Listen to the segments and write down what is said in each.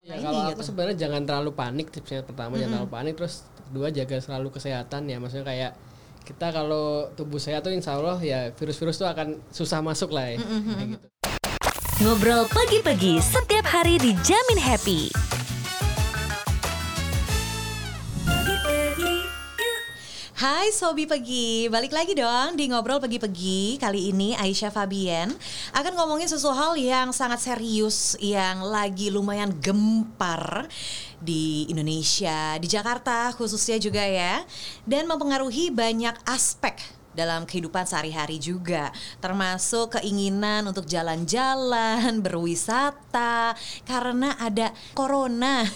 Ya, Nah, kalau ini aku gitu. sebenarnya jangan terlalu panik tipsnya pertama jangan terlalu panik terus kedua jaga selalu kesehatan ya maksudnya kayak kita kalau tubuh sehat tuh insya Allah ya virus-virus tuh akan susah masuk lah ya kayak gitu. Ngobrol pagi-pagi setiap hari dijamin happy. Hai Sobi Pegi, balik lagi dong di Ngobrol Pagi-Pagi Kali ini Aisyah Fabian akan ngomongin sesuatu hal yang sangat serius Yang lagi lumayan gempar di Indonesia, di Jakarta khususnya juga ya Dan mempengaruhi banyak aspek dalam kehidupan sehari-hari juga. Termasuk keinginan untuk jalan-jalan berwisata karena ada corona.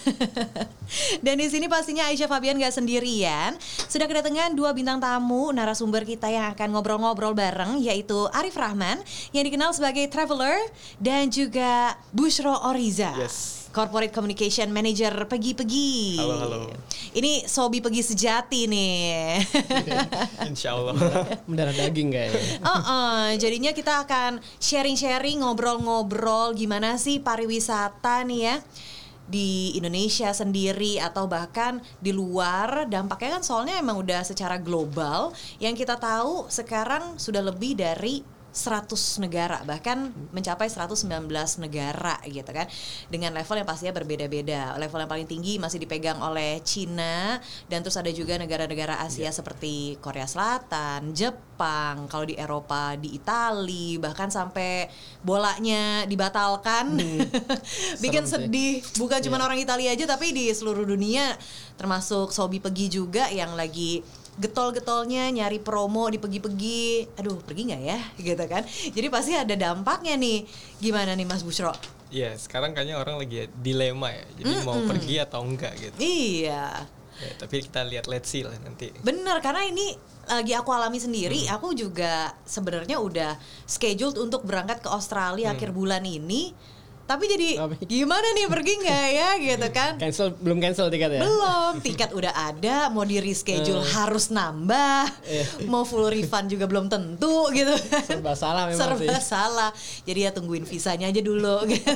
Dan di sini pastinya Aisyah Fabian gak sendirian. Sudah kedatangan dua bintang tamu narasumber kita yang akan ngobrol-ngobrol bareng yaitu Arif Rahman yang dikenal sebagai traveler dan juga Bushro Oriza. Yes. Corporate Communication Manager Pegi-Pegi. Halo, halo. ini Sobi Pegi sejati nih. Insya Allah. mendarah daging kayaknya Oh, oh, jadinya kita akan sharing-sharing, ngobrol-ngobrol gimana sih pariwisata nih ya di Indonesia sendiri atau bahkan di luar. Dampaknya kan soalnya emang udah secara global. Yang kita tahu sekarang sudah lebih dari 100 negara bahkan mencapai 119 negara gitu kan. Dengan level yang pastinya berbeda-beda. Level yang paling tinggi masih dipegang oleh Cina dan terus ada juga negara-negara Asia seperti Korea Selatan Jepang kalau di Eropa di Itali bahkan sampai bolanya dibatalkan. Bikin Serem sih. sedih. Bukan cuma orang Italia aja tapi di seluruh dunia termasuk Sobi Pegi juga yang lagi getol-getolnya nyari promo di pegi-pegi. Aduh pergi nggak ya? Gitu kan? Jadi pasti ada dampaknya nih. Gimana nih Mas Bushro Iya, sekarang kayaknya orang lagi dilema ya. Jadi mau pergi atau enggak gitu. iya. Ya, tapi kita lihat let's see lah nanti. Bener karena ini lagi aku alami sendiri, aku juga sebenarnya udah scheduled untuk berangkat ke Australia akhir bulan ini. Tapi jadi Tapi- gimana nih pergi nggak ya gitu kan? cancel belum cancel tiket ya Belum, tiket udah ada, mau di reschedule harus nambah, mau full refund juga belum tentu gitu. kan. serba salah memang Serba sih salah. Jadi ya tungguin visanya aja dulu gitu.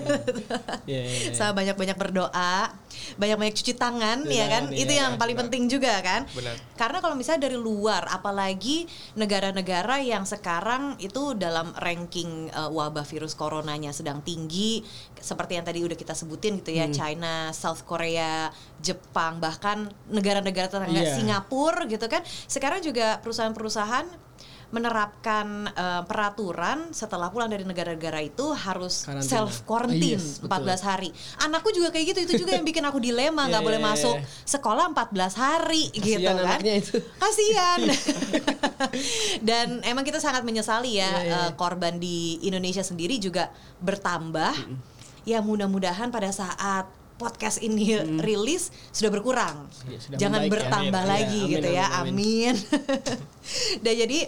Iya, iya, iya. Sama banyak-banyak berdoa, banyak-banyak cuci tangan Cuci ya kan. tangan, Itu iya, yang paling benar. penting juga kan. Benar. Karena kalau misalnya dari luar, apalagi negara-negara yang sekarang itu dalam ranking uh, wabah virus coronanya sedang tinggi, seperti yang tadi udah kita sebutin gitu Hmm. ya, China, South Korea, Jepang, bahkan negara-negara tetangga Iya. Singapura gitu kan. Sekarang juga perusahaan-perusahaan menerapkan uh, peraturan setelah pulang dari negara-negara itu harus Karantina. self quarantine Yes, 14 betul. hari. Anakku juga kayak gitu, itu juga yang bikin aku dilema, nggak Iya, boleh iya, masuk iya. sekolah 14 hari gitu Kasihan kan. itu. Kasihan. Dan emang kita sangat menyesali ya Iya, iya. eh, korban di Indonesia sendiri juga bertambah. Ya mudah-mudahan pada saat podcast ini rilis sudah berkurang. Iya, sudah Jangan membaik ya. bertambah Amin. lagi Iya, amin, gitu ya. amin, Amin. Dan jadi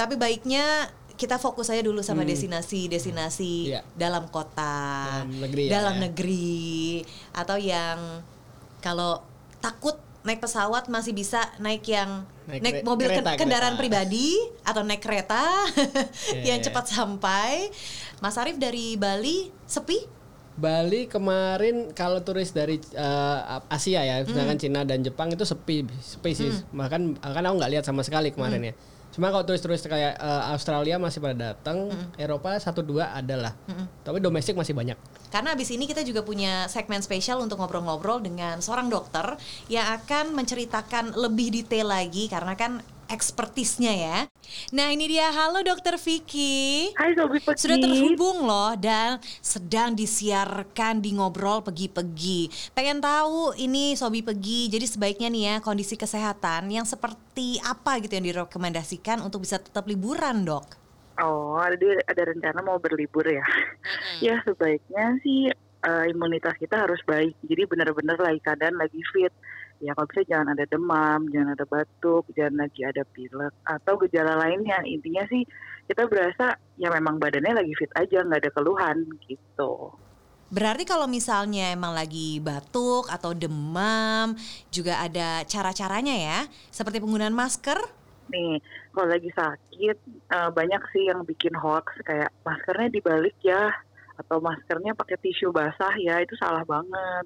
tapi baiknya kita fokus aja dulu sama destinasi-destinasi Hmm. Iya. dalam kota, Dalam negeri ya, dalam ya. negeri atau yang kalau takut naik pesawat masih bisa naik yang naik, Naik mobil kereta, kendaraan kereta. pribadi atau naik kereta Iya, yang iya. cepat sampai. Mas Arief dari Bali sepi? Bali kemarin kalau turis dari eh, Asia ya, misalkan Hmm. Cina dan Jepang itu sepi, sepi sih. Bahkan bahkan aku nggak lihat sama sekali kemarin Hmm. ya. Cuma kalau turis-turis kayak eh, Australia masih pada datang, Hmm. Eropa satu dua ada lah. Tapi domestik masih banyak. Karena abis ini kita juga punya segmen spesial untuk ngobrol-ngobrol dengan seorang dokter yang akan menceritakan lebih detail lagi karena kan ekspertisnya ya. Nah ini dia, halo dokter Vicky. Hai Sobi Pegi. Sudah terhubung loh dan sedang disiarkan di ngobrol pegi-pegi. Pengen tahu ini Sobi Pegi, jadi sebaiknya nih ya kondisi kesehatan yang seperti apa gitu yang direkomendasikan untuk bisa tetap liburan dok? Oh, ada ada rencana mau berlibur ya. ya sebaiknya sih eh, imunitas kita harus baik. Jadi benar-benar lagi keadaan lagi fit. Ya kalau bisa jangan ada demam, jangan ada batuk, jangan lagi ada pilek atau gejala lainnya. Intinya sih kita berasa ya memang badannya lagi fit aja, nggak ada keluhan gitu. Berarti kalau misalnya emang lagi batuk atau demam juga ada cara-caranya ya, seperti penggunaan masker. Nih, kalau lagi sakit eh, banyak sih yang bikin hoax kayak maskernya dibalik ya atau maskernya pakai tisu basah ya itu salah banget.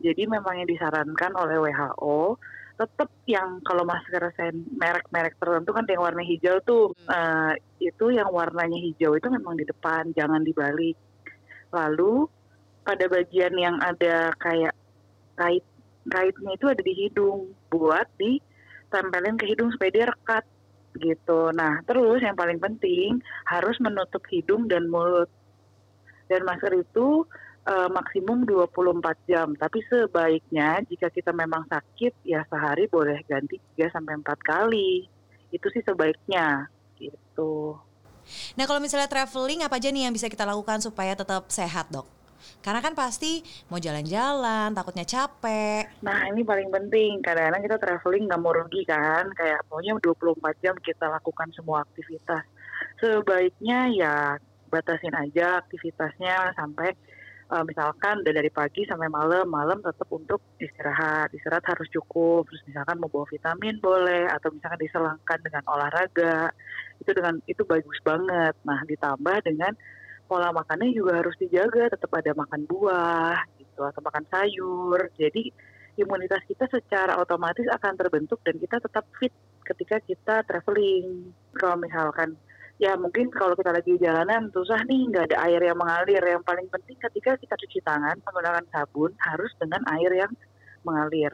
Jadi memang yang disarankan oleh WHO tetap yang kalau masker merek-merek tertentu kan yang warna hijau tuh eh, itu yang warnanya hijau itu memang di depan jangan dibalik. Lalu pada bagian yang ada kayak kait kaitnya itu ada di hidung buat ditempelin ke hidung supaya dia rekat gitu. Nah, terus yang paling penting harus menutup hidung dan mulut. Dan masker itu eh, maksimum 24 jam. Tapi sebaiknya jika kita memang sakit ya sehari boleh ganti 3 sampai 4 kali. Itu sih sebaiknya gitu. Nah kalau misalnya traveling apa aja nih yang bisa kita lakukan supaya tetap sehat dok? Karena kan pasti mau jalan-jalan, takutnya capek. Nah ini paling penting, kadang-kadang kita traveling nggak mau rugi kan, kayak maunya 24 jam kita lakukan semua aktivitas. Sebaiknya ya batasin aja aktivitasnya sampai eh, misalkan dari pagi sampai malam, malam tetap untuk istirahat, istirahat harus cukup, terus misalkan mau bawa vitamin boleh, atau misalkan diselangkan dengan olahraga, itu dengan itu bagus banget. Nah ditambah dengan pola makannya juga harus dijaga, tetap ada makan buah gitu atau makan sayur. Jadi imunitas kita secara otomatis akan terbentuk dan kita tetap fit ketika kita traveling. Kalau misalkan ya mungkin kalau kita lagi jalanan susah nih nggak ada air yang mengalir. Yang paling penting ketika kita cuci tangan menggunakan sabun harus dengan air yang mengalir.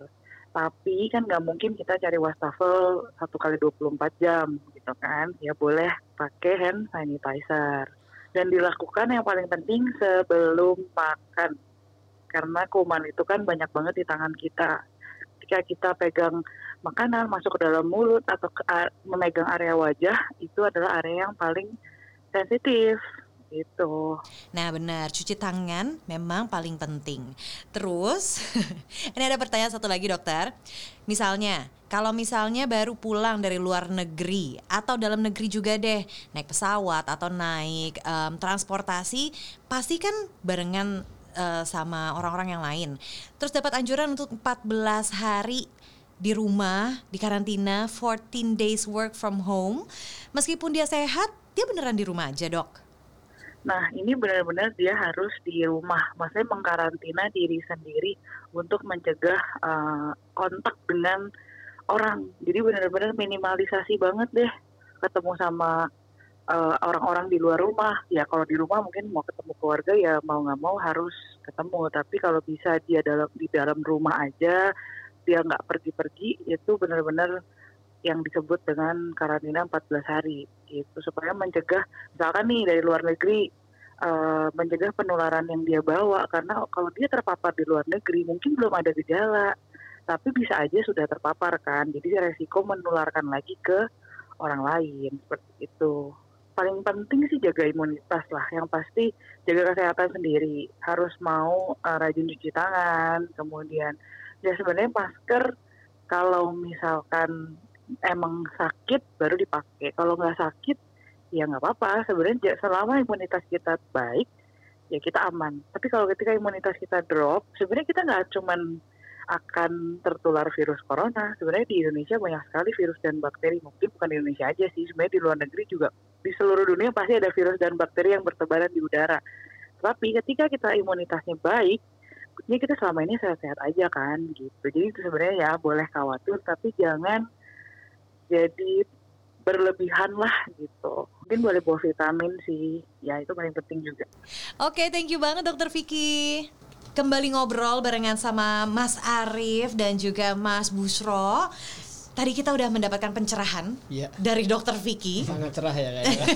Tapi kan nggak mungkin kita cari wastafel satu kali 24 jam gitu kan. Ya boleh pakai hand sanitizer dan dilakukan yang paling penting sebelum makan karena kuman itu kan banyak banget di tangan kita ketika kita pegang makanan masuk ke dalam mulut atau ke, memegang area wajah itu adalah area yang paling sensitif gitu. Nah benar, cuci tangan memang paling penting. Terus, ini ada pertanyaan satu lagi dokter. Misalnya, kalau misalnya baru pulang dari luar negeri atau dalam negeri juga deh, naik pesawat atau naik um, transportasi, pasti kan barengan uh, sama orang-orang yang lain. Terus dapat anjuran untuk 14 hari di rumah, di karantina, 14 days work from home. Meskipun dia sehat, dia beneran di rumah aja dok? Nah, ini benar-benar dia harus di rumah, maksudnya mengkarantina diri sendiri untuk mencegah uh, kontak dengan orang. Jadi benar-benar minimalisasi banget deh ketemu sama orang orang-orang di luar rumah. Ya kalau di rumah mungkin mau ketemu keluarga ya mau nggak mau harus ketemu. Tapi kalau bisa dia dalam di dalam rumah aja, dia nggak pergi-pergi, itu benar-benar yang disebut dengan karantina 14 hari gitu. Supaya mencegah misalkan nih dari luar negeri uh, mencegah penularan yang dia bawa. Karena kalau dia terpapar di luar negeri mungkin belum ada gejala. Tapi bisa aja sudah terpapar kan. Jadi resiko menularkan lagi ke orang lain seperti itu paling penting sih jaga imunitas lah yang pasti jaga kesehatan sendiri harus mau uh, rajin cuci tangan kemudian ya sebenarnya masker kalau misalkan emang sakit baru dipakai. Kalau nggak sakit ya nggak apa-apa. Sebenarnya selama imunitas kita baik ya kita aman. Tapi kalau ketika imunitas kita drop, sebenarnya kita nggak cuman akan tertular virus corona. Sebenarnya di Indonesia banyak sekali virus dan bakteri. Mungkin bukan di Indonesia aja sih. Sebenarnya di luar negeri juga di seluruh dunia pasti ada virus dan bakteri yang bertebaran di udara. Tapi ketika kita imunitasnya baik, ya kita selama ini sehat-sehat aja kan gitu. Jadi itu sebenarnya ya boleh khawatir, tapi jangan jadi berlebihan lah gitu. Mungkin boleh bawa vitamin sih, ya itu paling penting juga. Oke, okay, thank you banget Dokter Vicky. Kembali ngobrol barengan sama Mas Arif dan juga Mas Busro. Tadi kita udah mendapatkan pencerahan ya. dari Dokter Vicky. Sangat cerah ya kayaknya.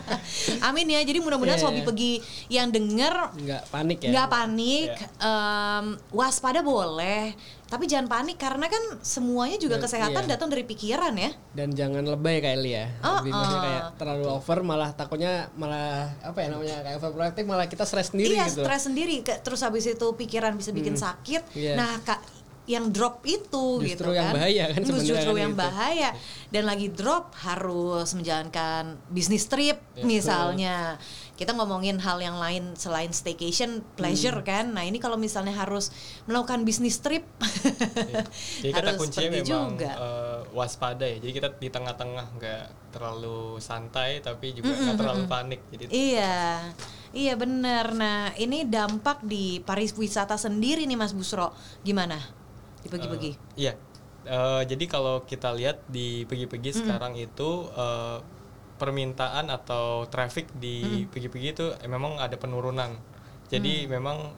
Amin ya. Jadi mudah-mudahan yeah, sobi yeah. pergi yang denger nggak panik ya. Nggak panik. Yeah. Um, waspada boleh, tapi jangan panik karena kan semuanya juga Dan, kesehatan iya. datang dari pikiran ya. Dan jangan lebay kayak Lia. Oh, Lebih oh. kayak terlalu over malah takutnya malah apa ya namanya kayak overprotective malah kita stres sendiri iya, gitu. Iya, stres sendiri. Terus habis itu pikiran bisa bikin hmm. sakit. Yeah. Nah, Kak yang drop itu justru gitu yang kan. bahaya kan justru kan yang gitu. bahaya dan lagi drop harus menjalankan bisnis trip ya, misalnya kita ngomongin hal yang lain selain staycation pleasure hmm. kan nah ini kalau misalnya harus melakukan bisnis trip ya. Jadi harus kata kuncinya pergi memang juga. Uh, waspada ya. Jadi kita di tengah-tengah nggak terlalu santai tapi juga nggak terlalu panik. Jadi Iya, iya bener. Nah ini dampak di pariwisata sendiri nih Mas Busro, gimana? Di pagi-pagi? Eh, Iya. Eh, jadi kalau kita lihat di pergi-pergi sekarang itu eh, permintaan atau traffic di pergi-pergi itu eh, memang ada penurunan. Jadi memang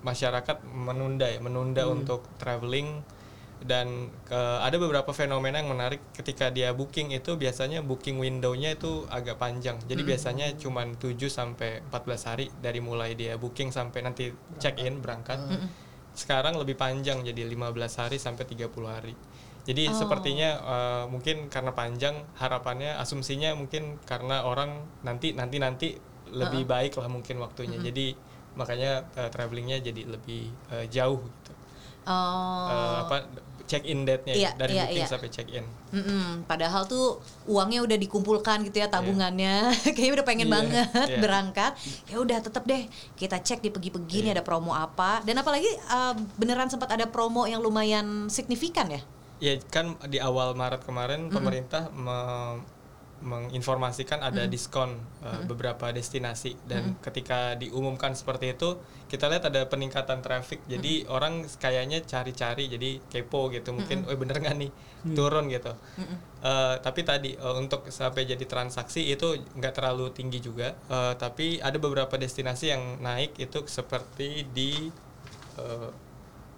masyarakat menunda ya, menunda untuk traveling dan ke- ada beberapa fenomena yang menarik ketika dia booking itu biasanya booking window-nya itu agak panjang. Jadi biasanya cuman 7 sampai 14 hari dari mulai dia booking sampai nanti check in berangkat sekarang lebih panjang jadi 15 hari sampai 30 hari. Jadi sepertinya eh, mungkin karena panjang harapannya asumsinya mungkin karena orang nanti nanti nanti lebih baik lah mungkin waktunya. Jadi makanya eh, travelingnya jadi lebih eh, jauh gitu. Oh, Eh, apa check in date-nya Iya, ya, dari iya, booking iya. sampai check in. mm-mm. padahal tuh uangnya udah dikumpulkan gitu ya tabungannya, kayaknya udah pengen Iya, banget iya. berangkat. Ya udah tetap deh kita cek di pagi-pagi nih ada promo apa. Dan apalagi eh, beneran sempat ada promo yang lumayan signifikan ya? Ya kan di awal Maret kemarin pemerintah me- menginformasikan ada diskon uh, beberapa destinasi. Dan ketika diumumkan seperti itu kita lihat ada peningkatan traffic jadi orang kayaknya cari-cari jadi kepo gitu. Mungkin oh bener nggak nih? Turun gitu. Uh, tapi tadi uh, untuk sampai jadi transaksi itu nggak terlalu tinggi juga. Uh, tapi ada beberapa destinasi yang naik itu seperti di uh,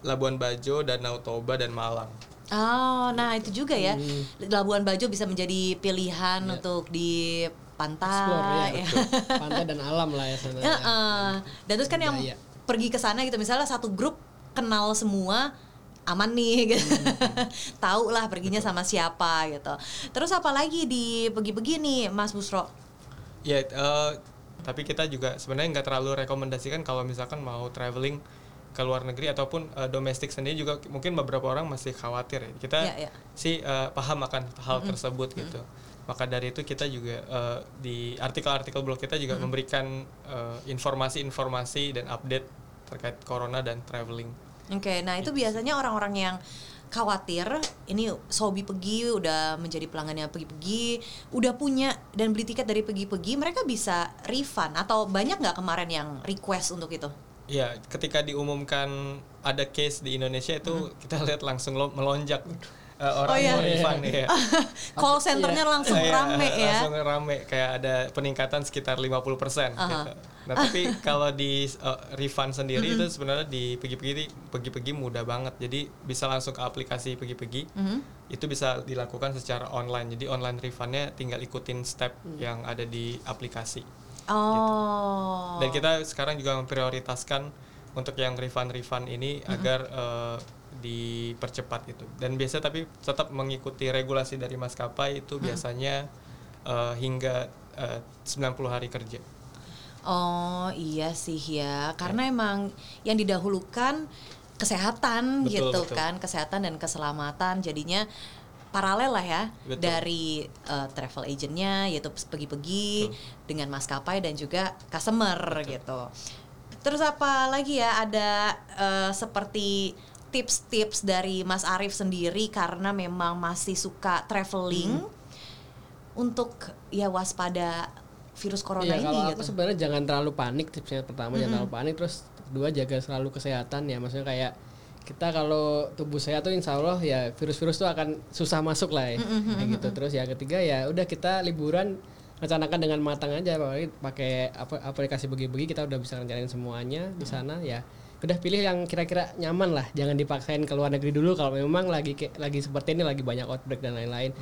Labuan Bajo, Danau Toba dan Malang. Oh, nah itu juga ya. Labuan Bajo bisa menjadi pilihan untuk di pantai. Explore ya, ya. betul. Pantai dan alam lah ya sana. Ya, eh, dan terus kan yang pergi ke sana gitu misalnya satu grup kenal semua aman nih gitu. Tahu lah perginya sama siapa gitu. Terus apalagi di pergi-pergi nih Mas Busro? Ya, eh, tapi kita juga sebenarnya nggak terlalu rekomendasikan kalau misalkan mau traveling ke luar negeri ataupun eh, domestik sendiri juga mungkin beberapa orang masih khawatir ya. Kita Iya, iya. sih eh, paham akan hal tersebut gitu. Maka dari itu kita juga eh, di artikel-artikel blog kita juga memberikan eh, informasi-informasi dan update terkait corona dan traveling. Oke, nah itu biasanya orang-orang yang khawatir ini Sobi pergi udah menjadi pelanggannya pergi-pergi udah punya dan beli tiket dari pergi-pergi mereka bisa refund atau banyak nggak kemarin yang request untuk itu Ya, ketika diumumkan ada case di Indonesia itu kita lihat langsung lo- melonjak Eh, orang Oh, iya. mau refund ya. call centernya langsung Iya, rame ya Langsung rame kayak ada peningkatan sekitar 50% gitu. Nah, tapi kalau di uh, refund sendiri itu sebenarnya di pergi-pergi pergi-pergi mudah banget. Jadi bisa langsung ke aplikasi pergi-pergi. Itu bisa dilakukan secara online. Jadi online refundnya tinggal ikutin step yang ada di aplikasi. oh Dan kita sekarang juga memprioritaskan untuk yang refund-refund ini agar eh, dipercepat gitu. Dan biasa tapi tetap mengikuti regulasi dari maskapai itu biasanya eh, hingga eh, 90 hari kerja. Oh iya sih ya, karena emang yang didahulukan kesehatan Betul, gitu betul. kan, kesehatan dan keselamatan. Jadinya paralel lah ya Betul. dari uh, travel agentnya yaitu pergi-pergi dengan maskapai dan juga customer gitu. Terus apa lagi ya ada uh, seperti tips-tips dari Mas Arief sendiri karena memang masih suka traveling untuk ya waspada virus corona Iya, ini kalau aku gitu. sebenarnya jangan terlalu panik tipsnya pertama jangan terlalu panik terus kedua jaga selalu kesehatan ya maksudnya kayak kita kalau tubuh sehat tuh insya Allah ya virus-virus tuh akan susah masuk lah ya. Kayak gitu. terus ya ketiga ya udah kita liburan rencanakan dengan matang aja. Apalagi pakai apa aplikasi begi-begi kita udah bisa rencanain semuanya di sana ya. Udah pilih yang kira-kira nyaman lah. Jangan dipaksain ke luar negeri dulu kalau memang lagi lagi seperti ini lagi banyak outbreak dan lain-lain.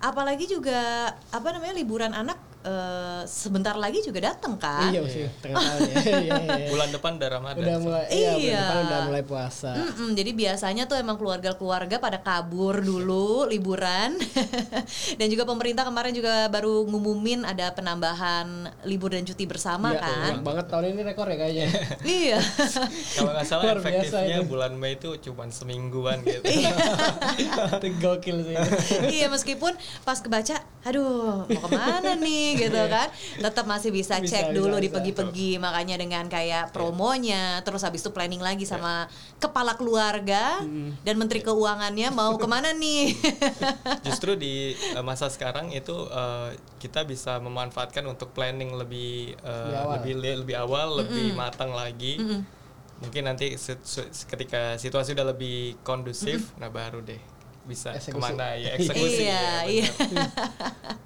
Apalagi juga apa namanya liburan anak eh, sebentar lagi juga datang kan? iya sih tengah tahun ya Iya, iya, iya. Bulan depan udah Ramadan. udah mulai iya, bulan Iya. depan udah mulai puasa Mm-mm, jadi biasanya tuh emang keluarga-keluarga pada kabur dulu liburan dan juga pemerintah kemarin juga baru ngumumin ada penambahan libur dan cuti bersama Iya, kan? banyak banget tahun ini rekor ya kayaknya iya. Kalau nggak salah Luar efektifnya bulan Mei itu cuma semingguan gitu. itu gokil sih iya meskipun pas kebaca, aduh mau ke mana nih nih gitu kan. Tetap masih bisa, Bisa, cek bisa, dulu di bisa. pegi-pegi makanya dengan kayak promonya terus habis itu planning lagi sama kepala keluarga dan menteri keuangannya mau ke mana nih? Justru di uh, masa sekarang itu uh, kita bisa memanfaatkan untuk planning lebih uh, Lebih awal. lebih lebih awal, lebih matang lagi. Mungkin nanti se- se- ketika situasi udah lebih kondusif, nah baru deh bisa Eksekusi. ke mana ya eksekusi. iya ya, iya benar.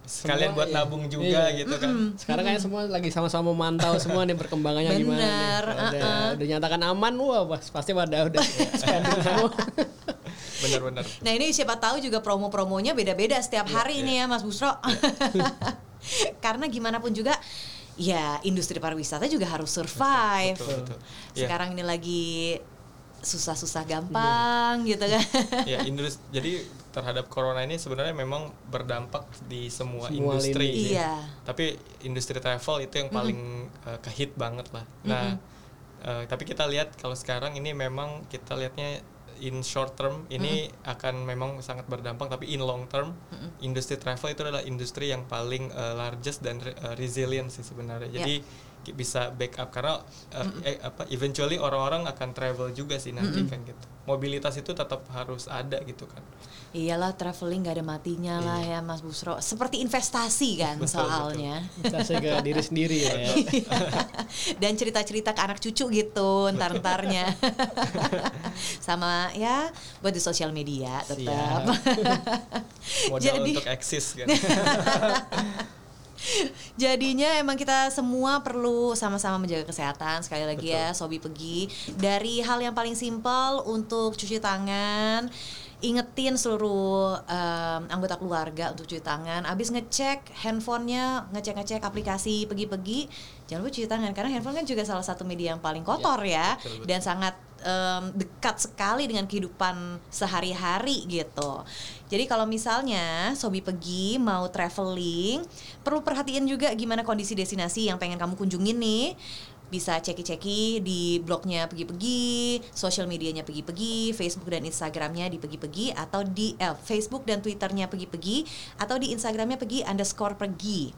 Sekalian buat ya. nabung juga Iya. gitu kan. Sekarang kayak semua lagi sama-sama memantau semua nih perkembangannya gimana nih. Udah, uh-uh. udah nyatakan aman, wah pas- pasti pada udah spending semua. Benar-benar. Nah ini siapa tahu juga promo-promonya beda-beda setiap Iya, hari nih ya Mas Busro. Karena gimana pun juga ya industri pariwisata juga harus survive. Betul, betul. Iya. Sekarang ini lagi susah-susah gampang gitu kan. ya industri jadi terhadap corona ini sebenarnya memang berdampak di semua, Semua industri lini. sih. Iya. tapi industri travel itu yang paling uh, kehit banget lah nah uh, tapi kita lihat kalau sekarang ini memang kita lihatnya in short term ini akan memang sangat berdampak tapi in long term industri travel itu adalah industri yang paling uh, largest dan re- uh, resilient sih sebenarnya Ya. jadi ki- bisa backup. Karena uh, eh, apa eventually orang-orang akan travel juga sih nanti kan gitu. Mobilitas itu tetap harus ada gitu kan. Iyalah traveling gak ada matinya lah ya Mas Busro. Seperti investasi kan Betul, soalnya. Kita sih ke diri sendiri ya. Dan cerita-cerita ke anak cucu gitu ntar-ntarnya. Sama ya buat di sosial media tetap. modal Jadi- untuk eksis kan Jadinya emang kita semua perlu sama-sama menjaga kesehatan. Sekali lagi ya Sobi pergi. Dari hal yang paling simpel untuk cuci tangan ingetin seluruh em, anggota keluarga untuk cuci tangan. Abis ngecek handphonenya ngecek-ngecek aplikasi pergi-pergi jangan lupa cuci tangan. Karena handphone kan juga salah satu media yang paling kotor ya, betul, betul. dan sangat em, dekat sekali dengan kehidupan sehari-hari gitu. Jadi kalau misalnya Sobi pergi mau traveling, perlu perhatiin juga gimana kondisi destinasi yang pengen kamu kunjungin nih. Bisa ceki-ceki di blognya pergi-pergi, sosial medianya pergi-pergi, Facebook dan Instagramnya di pergi-pergi, atau di eh, Facebook dan Twitternya pergi-pergi, atau di Instagramnya pergi underscore pergi.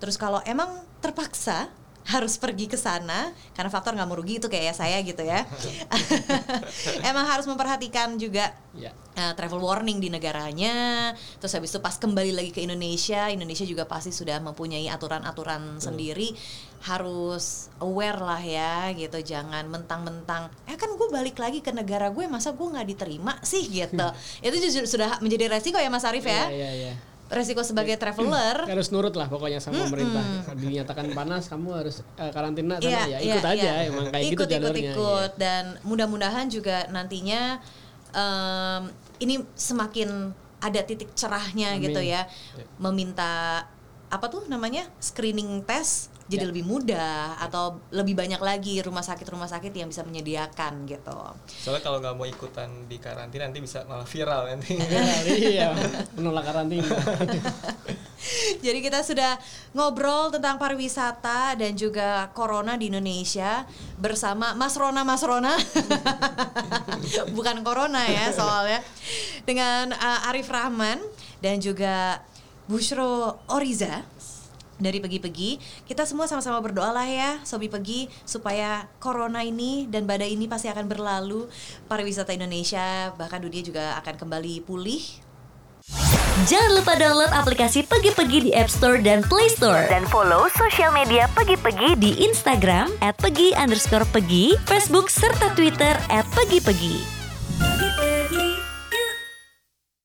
Terus kalau emang terpaksa harus pergi ke sana karena faktor nggak mau rugi itu kayak saya gitu ya. Emang harus memperhatikan juga Ya. uh, travel warning di negaranya. Terus habis itu pas kembali lagi ke Indonesia, Indonesia juga pasti sudah mempunyai aturan-aturan sendiri. Harus aware lah ya gitu. Jangan mentang-mentang, eh kan gue balik lagi ke negara gue, masa gue nggak diterima sih gitu. itu justru sudah menjadi resiko ya Mas Arief ya. Iya, iya, iya. Resiko sebagai traveler. harus nurut lah pokoknya sama pemerintah dinyatakan panas kamu harus eh, karantina sana Iya, ya iya, ikut aja iya. emang kayak ikut, gitu ikut, jalurnya ikut. dan mudah-mudahan juga nantinya em, ini semakin ada titik cerahnya Amin. gitu ya meminta apa tuh namanya screening test jadi Ya. lebih mudah atau lebih banyak lagi rumah sakit rumah sakit yang bisa menyediakan gitu Soalnya kalau nggak mau ikutan di karantina nanti bisa malah viral nanti. iya iya menolak karantina Jadi kita sudah ngobrol tentang pariwisata dan juga corona di Indonesia bersama Mas Rona Mas Rona. Bukan corona ya soalnya. Dengan uh, Arif Rahman dan juga Bushro Oriza dari Pegi-Pegi kita semua sama-sama berdoa lah ya Sobi Pegi supaya corona ini dan badai ini pasti akan berlalu pariwisata Indonesia bahkan dunia juga akan kembali pulih Jangan lupa download aplikasi Pegi-Pegi di App Store dan Play Store. Dan follow sosial media Pegi-Pegi di Instagram at Pegi underscore Pegi, Facebook, serta Twitter at Pegi-Pegi.